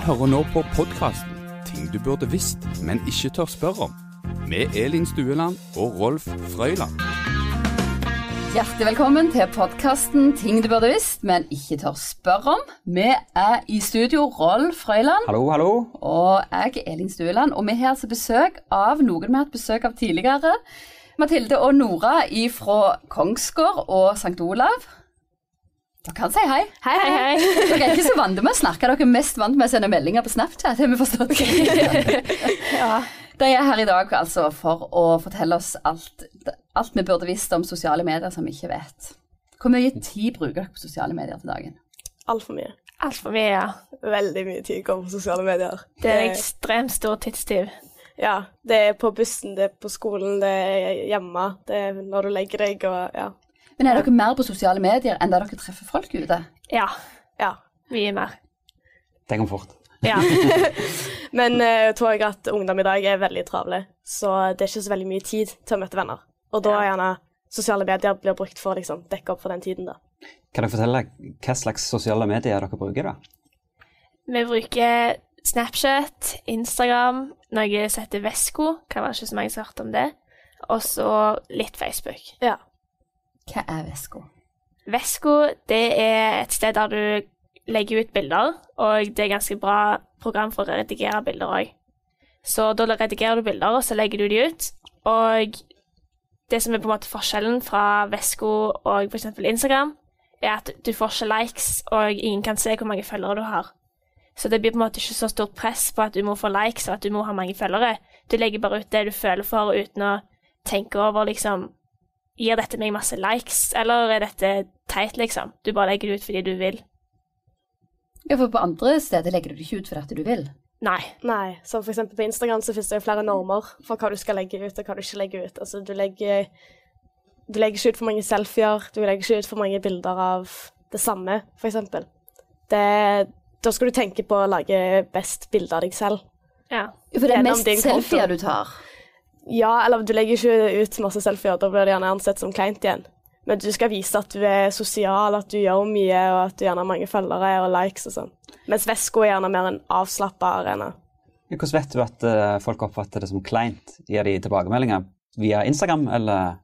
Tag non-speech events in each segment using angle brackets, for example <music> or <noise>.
hører nå på podkasten Ting du burde visst, men ikke tør spørre om. Med Elin Stueland og Rolf Frøyland. Hjertelig velkommen til podkasten Ting du burde visst, men ikke tør spørre om. Vi er i studio, Rolf Frøyland Hallo, hallo. og jeg er Elin Stueland. Og vi har altså besøk av noen vi har hatt besøk av tidligere. Mathilde og Nora fra Kongsgård og St. Olav. Dere kan si hei. Hei, hei, hei. Dere er ikke så vant med å snakke, dere er mest vant med å sende meldinger på Snapchat. har vi forstått. <laughs> Ja. De er her i dag altså for å fortelle oss alt, alt vi burde visst om sosiale medier som vi ikke vet. Hvor mye tid bruker dere på sosiale medier til dagen? Altfor mye. Altfor mye, ja. Veldig mye tid går på sosiale medier. Det er en ekstremt stor tidstyv. ja, det er på bussen, det er på skolen, det er hjemme, det er når du legger deg og ja. Men er dere mer på sosiale medier enn da dere treffer folk ute? Ja, ja. mye mer. Det går fort. Ja. <laughs> <laughs> Men eh, jeg tror jeg at ungdom i dag er veldig travle, så det er ikke så veldig mye tid til å møte venner. Og da er gjerne sosiale medier blir brukt for å liksom, dekke opp for den tiden, da. Kan dere fortelle hva slags sosiale medier dere bruker? da? Vi bruker Snapchat, Instagram, noe som heter Vesko. Kan være ikke så mange som har hørt om det. Og så litt Facebook. Ja. Hva er Vesko? Vesko det er et sted der du legger ut bilder, og det er ganske bra program for å redigere bilder òg. Så da redigerer du bilder, og så legger du de ut. Og det som er på en måte forskjellen fra Vesko og f.eks. Instagram, er at du får ikke likes, og ingen kan se hvor mange følgere du har. Så det blir på en måte ikke så stort press på at du må få likes og at du må ha mange følgere. Du legger bare ut det du føler for, uten å tenke over liksom Gir dette meg masse likes, eller er dette teit, liksom? Du bare legger det ut fordi du vil. Ja, for på andre steder legger du det ikke ut fordi du vil. Nei. Nei, så for eksempel på Instagram så finnes det jo flere normer for hva du skal legge ut, og hva du ikke legger ut. Altså, du legger, du legger ikke ut for mange selfier, du legger ikke ut for mange bilder av det samme, for eksempel. Det, da skal du tenke på å lage best bilde av deg selv. Ja. For det er mest selfier du tar. Ja, eller du legger ikke ut masse selfier, da blir det gjerne ansett som kleint igjen. Men du skal vise at du er sosial, at du gjør mye, og at du gjerne har mange følgere og likes og sånn. Mens Vesko er gjerne mer en avslappa arena. Hvordan vet du at eh, folk oppfatter det som kleint? Gir de tilbakemeldinger via Instagram eller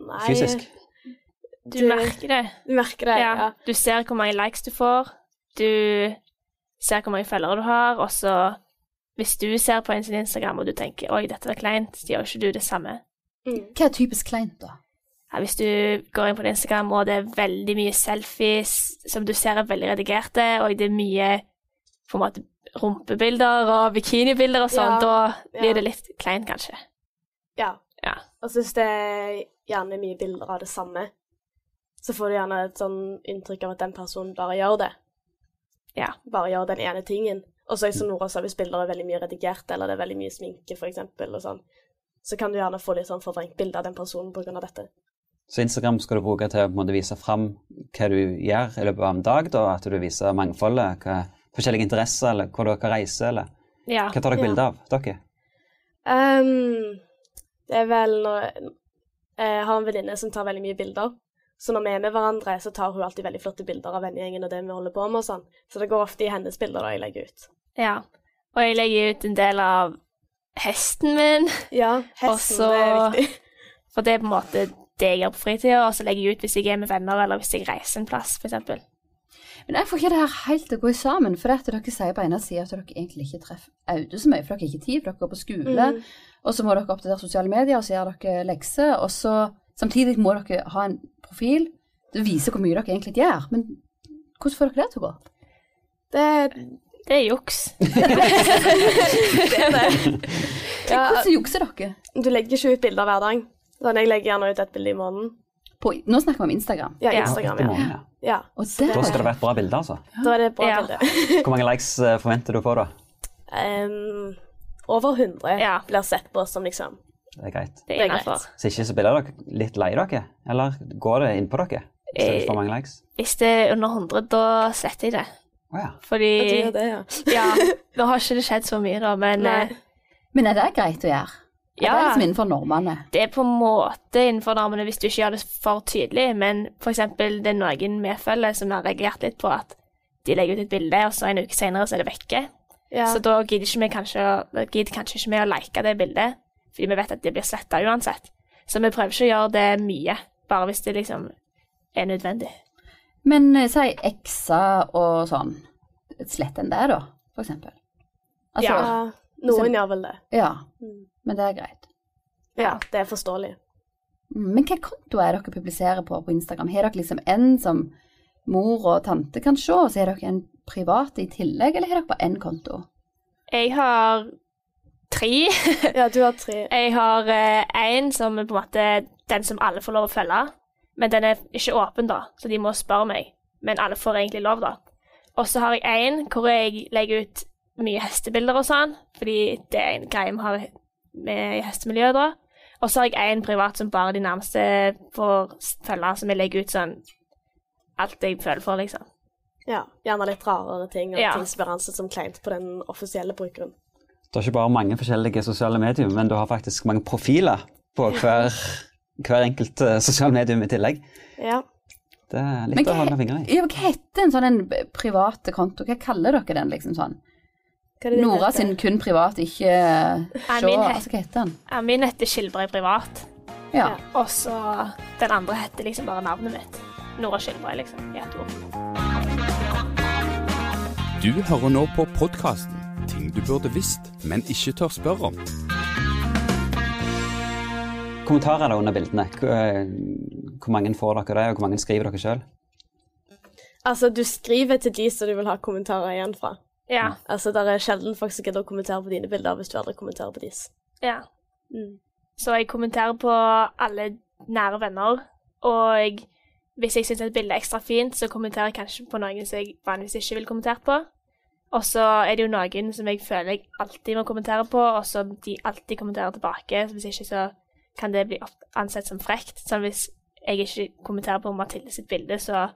Nei, fysisk? Du, Du- merker det. Du merker det, Ja. ja. Du ser hvor mange likes du får. Du ser hvor mange følgere du har, og så hvis du ser på en sin Instagram og du tenker oi, dette var kleint, så gjør ikke du det samme. Mm. Hva er typisk kleint, da? Ja, hvis du går inn på din Instagram og det er veldig mye selfies som du ser er veldig redigerte, og det er mye på en måte rumpebilder og bikinibilder og sånn, Ja, da blir ja. det litt kleint, kanskje. ja. Ja. Og så hvis det er gjerne mye bilder av det samme, så får du gjerne et sånn inntrykk av at den personen bare gjør det. Ja. Bare gjør den ene tingen. Og så som Nora sa, hvis bilder er veldig mye redigert, eller det er veldig mye sminke, eksempel, og sånn, så kan du gjerne få litt sånn forvrengt bilde av den personen av dette. Så Instagram skal du bruke til å på en måte, vise fram hva du gjør i løpet av en dag? da, At du viser mangfoldet? Hva, forskjellige interesser, eller hvor dere reiser? eller Ja. Hva tar dere Ja. bilde av, dere? Um, det er vel når Jeg har en venninne som tar veldig mye bilder. Så når vi er med hverandre, så tar hun alltid veldig flotte bilder av vennegjengen og det vi holder på med og sånn. Så det går ofte i hennes bilder da jeg legger ut. Ja. Og jeg legger ut en del av hesten min. Ja, <laughs> hesten Også- det er viktig. <laughs> For det er på en måte det jeg gjør på fritida, og så legger jeg ut hvis jeg er med venner, eller hvis jeg reiser en plass, f.eks. Men jeg får ikke det her helt til å gå sammen. For det at dere sier på ene sida at dere egentlig ikke treffer Aude så mye, for dere har ikke tid, for dere går på skole. Mm. Og så må dere oppdatere sosiale medier, og så gjør dere lekser. Og så samtidig må dere ha en profil. Det viser hvor mye dere egentlig gjør. Men hvordan får dere det til å gå? Det, Det er juks. <laughs> det er det. Ja, Hvordan jukser dere? du legger ikke ut bilder hver dag. Sånn, jeg legger gjerne ut et bilde i måneden. På, nå snakker vi om Instagram. Ja. Instagram, ja. ja. ja. Da skal det være et bra bilde, altså. Da er det et bra Ja. bilde. <laughs> Hvor mange likes eh, forventer du på, da? Um, over 100 Ja. blir sett på som liksom Det er greit. Det er er greit. Så ikke så blir dere litt lei dere? Eller går det innpå dere? Hvis det er for mange likes? Hvis det er under 100, da sletter jeg det. Å ja. Fordi det, ja. <laughs> Ja, nå har ikke det skjedd så mye, da, men Nei. eh, Men er det greit å gjøre? Er Ja. det liksom innenfor normene? det er på en måte innenfor normene hvis du ikke gjør det for tydelig, men eksempel det er noen vi følger som har reagert litt på at de legger ut et bilde, og så en uke senere så er det vekke. Ja. Så da gidder, ikke vi kanskje, da gidder kanskje ikke vi å like det bildet, fordi vi vet at det blir sletta uansett. Så vi prøver ikke å gjøre det mye, bare hvis det liksom er nødvendig. Men eh, si Exa og sånn. Slett en det, da, for eksempel. Altså, Ja. Noen gjør vel det. ja. Mm. Men det er greit. Ja, det er forståelig. Mm, Men hvilke kontoer er dere publiserer på på Instagram? Har dere liksom en som mor og tante kan se, og så har dere en privat i tillegg, eller har dere bare én konto? Jeg har tre. Ja, du har tre. <laughs> Jeg har én som er på en måte den som alle får lov å følge, men den er ikke åpen, da, så de må spørre meg. Men alle får egentlig lov, da. Og så har jeg én hvor jeg legger ut mye hestebilder og sånn, fordi det er en greie vi har med i hestemiljøet, da. Og så har jeg én privat som bare de nærmeste får følge, som jeg legger ut sånn alt jeg føler for, liksom. Ja, Gjerne litt rarere ting, og Ja. ting som blir ansett som kleint på den offisielle brukeren. Du har ikke bare mange forskjellige sosiale medier, men du har faktisk mange profiler på hver, hver enkelt uh, sosiale medium i tillegg. Ja. Det er Men litt å holde fingre i. Ja, hva heter en sånn en private konto? Hva kaller dere den, liksom sånn? Hva Nora heter? sin kun privat, ikke uh, se min het- Altså, hva heter den? Ja, min heter Skilbrei privat, Ja. Ja. og så den andre heter liksom bare navnet mitt. Nora Skilbrei, liksom, i ett ord. Du hører nå på podkasten Ting du burde visst, men ikke tør spørre om. Kommentarer da under bildene. Hvor, eh, mange får dere det, og hvor mange skriver dere sjøl? Altså, du skriver til de som du vil ha kommentarer igjen fra. Ja, Altså, Det er sjelden folk som gidder å kommentere på dine bilder hvis du aldri kommenterer på deres. ja. Mm. Så jeg kommenterer på alle nære venner, og hvis jeg syns et bilde er ekstra fint, så kommenterer jeg kanskje på noen som jeg vanligvis ikke vil kommentere på. Og så er det jo noen som jeg føler jeg alltid må kommentere på, og som de alltid kommenterer tilbake. Så hvis ikke så kan det bli ansett som frekt. Sånn hvis jeg ikke kommenterer på Mathilde sitt bilde, så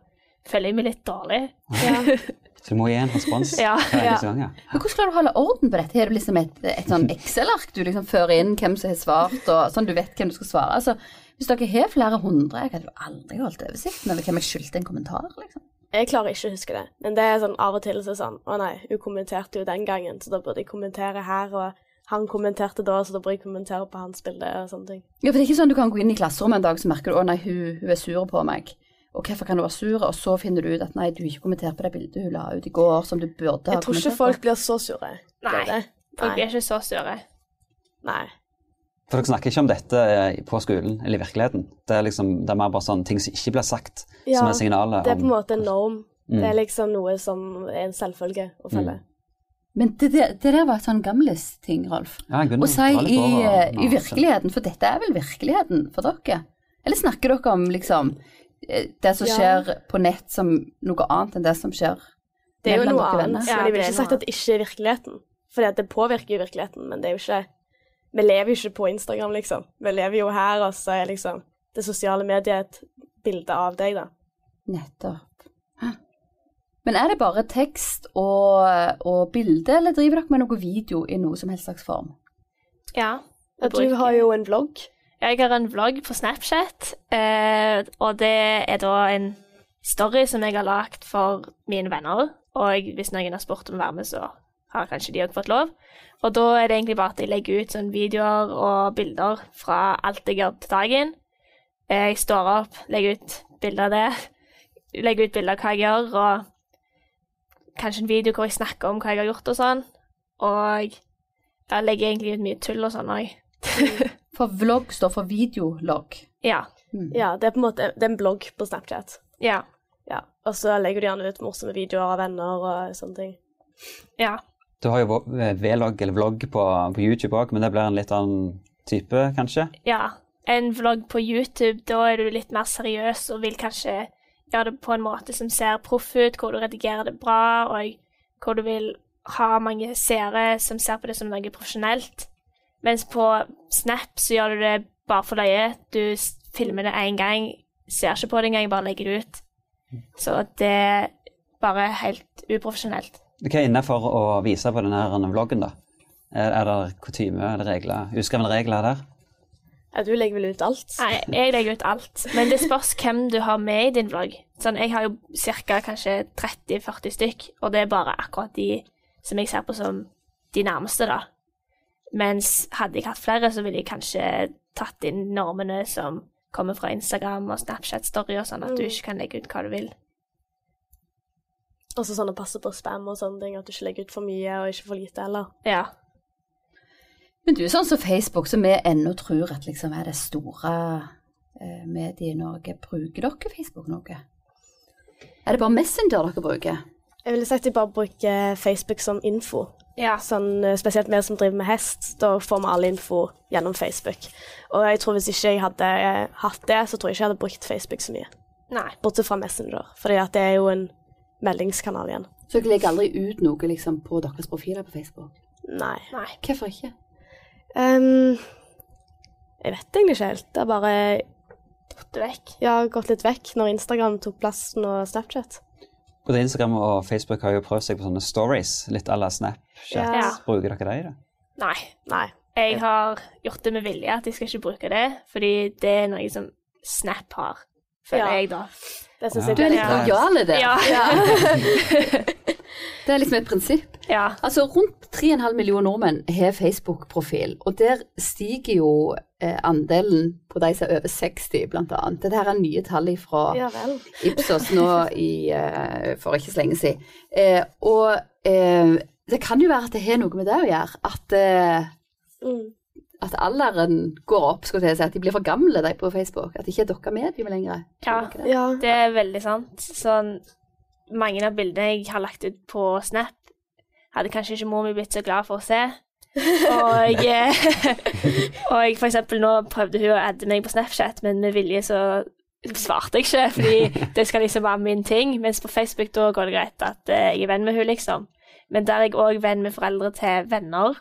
føler jeg meg litt dårlig. Ja. <laughs> Så du må gi en respons Ja. hver Ja. gang. Ja. Men hvordan klarer du å holde orden på dette? Har du liksom et, et sånn Excel-ark du liksom fører inn hvem som har svart, og sånn du vet hvem du skal svare? Altså, hvis dere har flere hundre, jeg hadde jo aldri holdt oversikten over hvem jeg skyldte en kommentar, liksom. Jeg klarer ikke å huske det, men det er sånn av og til så er sånn Å nei, hun kommenterte jo den gangen, så da burde jeg kommentere her, og han kommenterte da, så da bør jeg kommentere på hans bilde, og sånne ting. Ja, for det er ikke sånn du kan gå inn i klasserommet en dag, så merker du å nei, hun, hun er sur på meg. Og hvorfor kan hun være sur? Og så finner du ut at nei, du ikke kommenterte på det bildet hun la ut i går, som du burde ha kommentert. Jeg tror ikke folk blir så sure. Nei. Folk blir ikke så sure. Nei. For dere snakker ikke om dette eh, på skolen eller i virkeligheten. Det er liksom, det er mer bare sånn ting som ikke blir sagt, som Ja, er signalet det er på en måte en norm. Mm. Det er liksom noe som er en selvfølge å følge. Men det, det, det der var et sånn gamles-ting, Rolf. Ja, si å litt i, eh, i virkeligheten, for dette er vel virkeligheten for dere? Eller snakker dere om liksom eh, det som Ja. skjer på nett som noe annet enn det som skjer Det er jo mellom noe dere annet, venner? Ja, men jeg ville det ikke sagt at det ikke er virkeligheten. For det påvirker jo virkeligheten, men det er jo ikke Vi lever jo ikke på Instagram, liksom. Vi lever jo her, og så er liksom det sosiale mediet et bilde av deg, da. Nettopp. Hæ? Men er det bare tekst og, og bilde, eller driver dere med noe video i noe som helst slags form? Ja. Du har jo en vlogg. Jeg har en vlogg på Snapchat, eh, og det er da en story som jeg har lagd for mine venner. Og hvis noen har spurt om å være med, så har kanskje de òg fått lov. Og da er det egentlig bare at jeg legger ut sånn videoer og bilder fra alt jeg gjør til dagen. Eh, Jeg står opp, legger ut bilder av det. Legger ut bilder av hva jeg gjør, og kanskje en video hvor jeg snakker om hva jeg har gjort og sånn. Og jeg legger egentlig ut mye tull og sånn òg. <laughs> For vlogg står for videologg. Ja. Mm. Ja, det er på en måte det er en blogg på Snapchat. Ja. Ja. Og så legger du gjerne ut morsomme videoer av venner og sånne ting. Ja. Du har jo eh, vlogg eller vlogg på, på YouTube òg, men det blir en litt annen type, kanskje? ja. En vlogg på YouTube, da er du litt mer seriøs og vil kanskje gjøre det på en måte som ser proff ut, hvor du redigerer det bra, og hvor du vil ha mange seere som ser på det som noe profesjonelt. Mens på Snap så gjør du det bare for løye. Du filmer det én gang, ser ikke på det engang, bare legger det ut. Så det er bare helt uprofesjonelt. Hva er innafor å vise på denne vloggen, da? Er det kutyme eller regler, uskrevne regler der? Ja, du legger vel ut alt? Nei, jeg legger ut alt. Men det spørs hvem du har med i din vlogg. Sånn, jeg har jo ca. kanskje 30-40 stykk, og det er bare akkurat de som jeg ser på som de nærmeste, da. Mens hadde jeg hatt flere, så ville jeg kanskje tatt inn normene som kommer fra Instagram og Snapchat-story og sånn, at du Mm. ikke kan legge ut hva du vil. Og så sånn å passe på spam og sånne ting, at du ikke legger ut for mye og ikke for lite heller. Ja. Men du, sånn som Facebook, som vi ennå tror at liksom er det store eh, mediet i Norge, bruker dere Facebook noe? Er det bare Messenger dere bruker? Jeg ville sagt de bare bruker Facebook som info. ja. Sånn, eh, spesielt vi som driver med hest, da får vi all info gjennom Facebook. Og jeg tror hvis ikke jeg hadde eh, hatt det, så tror jeg ikke jeg hadde brukt Facebook så mye. Nei. Bortsett fra Messenger, for det er jo en meldingskanal igjen. Så dere legger aldri ut noe liksom, på deres profiler på Facebook? Nei. Nei. Hvorfor ikke? Ehm, jeg vet egentlig ikke helt. Det har bare gått vekk. ja, gått litt vekk når Instagram tok plassen og Snapchat. Både Instagram og Facebook har jo prøvd seg på sånne stories, litt à la Snapchat. Ja. Bruker dere det i det? Nei. Nei. Jeg har gjort det med vilje at jeg skal ikke bruke det, fordi det er noe som Snap har, føler Ja. jeg da. Det syns Ja. jeg Du er litt Ja. lojal i det. Ja. <laughs> <laughs> Det er liksom et prinsipp. ja. Altså, rundt 3,5 millioner nordmenn har Facebook-profil, og der stiger jo eh, andelen på de som er over 60, blant annet. Dette er nye tall fra Ja. Ipsos nå i, eh, for ikke så lenge siden. Eh, og eh, det kan jo være at det har noe med det å gjøre, at, eh, Mm. at alderen går opp, skulle jeg si, at de blir for gamle, de på Facebook. At de ikke er dere med dem lenger. Ja. Det er veldig sant. Sånn, mange av bildene jeg har lagt ut på Snap, hadde kanskje ikke mor mi blitt så glad for å se. Og, <laughs> og jeg, for eksempel nå prøvde hun å adde meg på Snapchat, men med vilje så svarte jeg ikke, fordi <laughs> det skal liksom være min ting. Mens på Facebook da går det greit at eh, jeg er venn med hun liksom. Men der er jeg òg venn med foreldre til venner,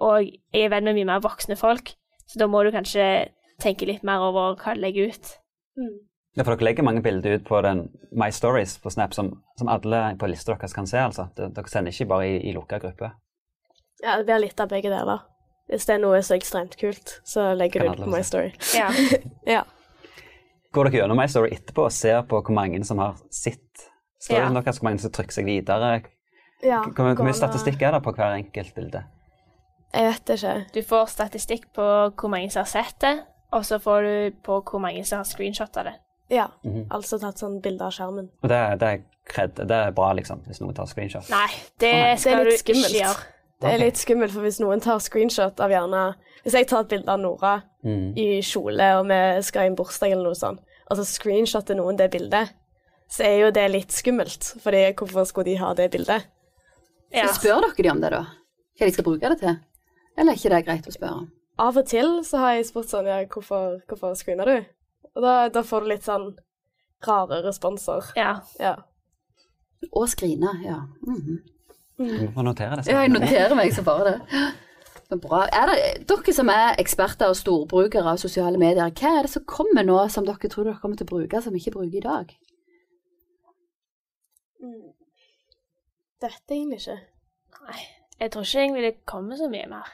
og jeg er venn med mye mer voksne folk. Så da må du kanskje tenke litt mer over hva du legger ut. Mm. Ja, for dere legger mange bilder ut på den My Stories på Snap som, som alle på lista deres kan se, altså. Det- Dere sender ikke bare i, i lukka gruppe. ja, det blir litt av begge deler. Hvis det er noe så ekstremt kult, så legger Kan du det alle på My. Story. <laughs> Ja. Ja. Går dere gjennom My Story etterpå og ser på hvor mange som har sett storyen Ja. deres, hvor mange som trykker seg videre? ja Hvor, hvor mye statistikk er det på hver enkelt bilde? Jeg vet ikke. Du får statistikk på hvor mange som har sett det, og så får du på hvor mange som har screenshotta det. Ja. Mhm. Altså tatt sånn bilde av skjermen. Og det, det, er cred, det er bra, liksom, hvis noen tar screenshot. Nei, det oh, nei. skal Det er litt skummelt. Ikke. Det er litt skummelt, for hvis noen tar screenshot av gjerne Hvis jeg tar et bilde av Nora Mm. i kjole, og vi skal i en bursdag eller noe sånt, og så screenshotter noen det bildet, så er jo det litt skummelt. Fordi hvorfor skulle de ha det bildet? Ja. Så spør dere de om det, da? Hva de skal bruke det til? Eller er ikke det greit å spørre? Av og til så har jeg spurt sånn Ja, hvorfor, hvorfor screener du? Og da, da får du litt sånn rare responser. ja. Ja. Og skrine, ja. Mhm. Du må notere det. Ja, jeg noterer meg så bare det. Bra. Er det, dere som er eksperter og storbrukere av sosiale medier, hva er det som kommer nå som dere tror dere kommer til å bruke, som vi ikke bruker i dag? Det vet jeg egentlig ikke. Nei, jeg tror ikke egentlig det kommer så mye mer.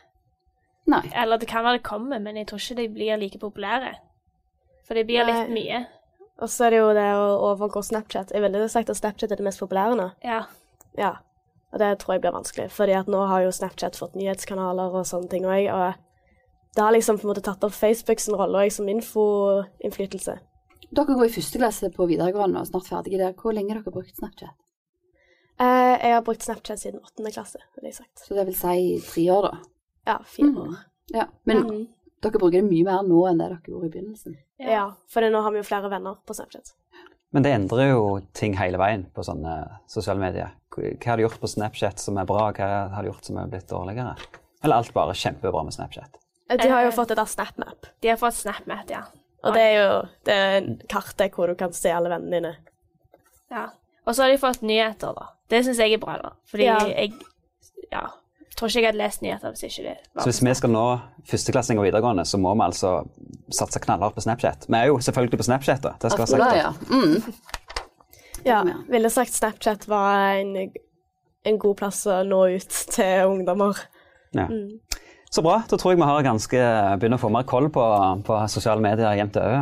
Nei. Eller det kan være det kommer, men jeg tror ikke de blir like populære. For det blir litt mye. Og så er det jo det å overgå Snapchat. Jeg ville sagt at Snapchat er det mest populære nå. Ja. Ja. Og det tror jeg blir vanskelig, fordi at nå har jo Snapchat fått nyhetskanaler og sånne ting òg, og det har liksom på en måte tatt opp Facebook sin rolle òg som infoinnflytelse. Dere går i første klasse på videregående og snart ferdige der. Hvor lenge har dere brukt Snapchat? Eh, jeg har brukt Snapchat siden åttende klasse, vil jeg sagt. Så det vil si tre år, da. Ja, fire Mhm. år. Ja. Men Mhm. Dere bruker det mye mer nå enn det dere gjorde i begynnelsen. Ja, for nå har vi jo flere venner på Snapchat. Men det endrer jo ting hele veien på sånne sosiale medier. Hva har de gjort på Snapchat som er bra, hva har de gjort som er blitt dårligere? Eller alt bare kjempebra med Snapchat? Eh, De har jo Eh. fått det der SnapMap, De har fått SnapMap, ja. og det er jo det er en kartet hvor du kan se alle vennene dine. ja. Og så har de fått nyheter, da. Det syns jeg er bra, da. Fordi Ja. jeg ja, tror ikke jeg hadde lest nyheter hvis ikke det var Så hvis vi skal nå førsteklassinger og videregående, så må vi altså satse knallhardt på Snapchat. Vi er jo selvfølgelig på Snapchat, da. Det skal være sagt. ja. Mm. Ja, ville sagt Snapchat var en, en god plass å nå ut til ungdommer. Ja. Mm. Så bra. Da tror jeg vi har ganske, begynner å få mer koll på, på sosiale medier jevnt over.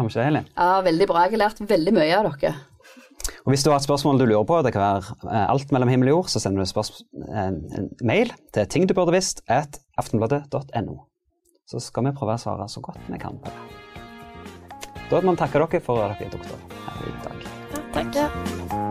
Ja, veldig bra. Jeg har lært veldig mye av dere. Og Hvis du har et spørsmål du lurer på, det kan være eh, alt mellom himmel og jord, så sender du en, en mail til tingduburdevisst at aftenbladet.no. Så skal vi prøve å svare så godt vi kan på det. Da må vi takke dere for at dere tok det her i dag. Takk.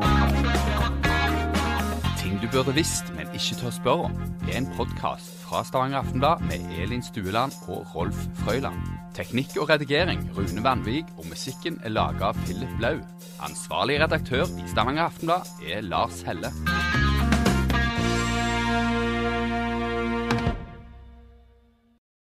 Ting du burde visst, men ikke tør spørre om, er en podkast fra Stavanger Aftenblad med Elin Stueland og Rolf Frøyland. Teknikk og redigering Rune Vanvik, og musikken er laga av Philip Blau. Ansvarlig redaktør i Stavanger Aftenblad er Lars Helle.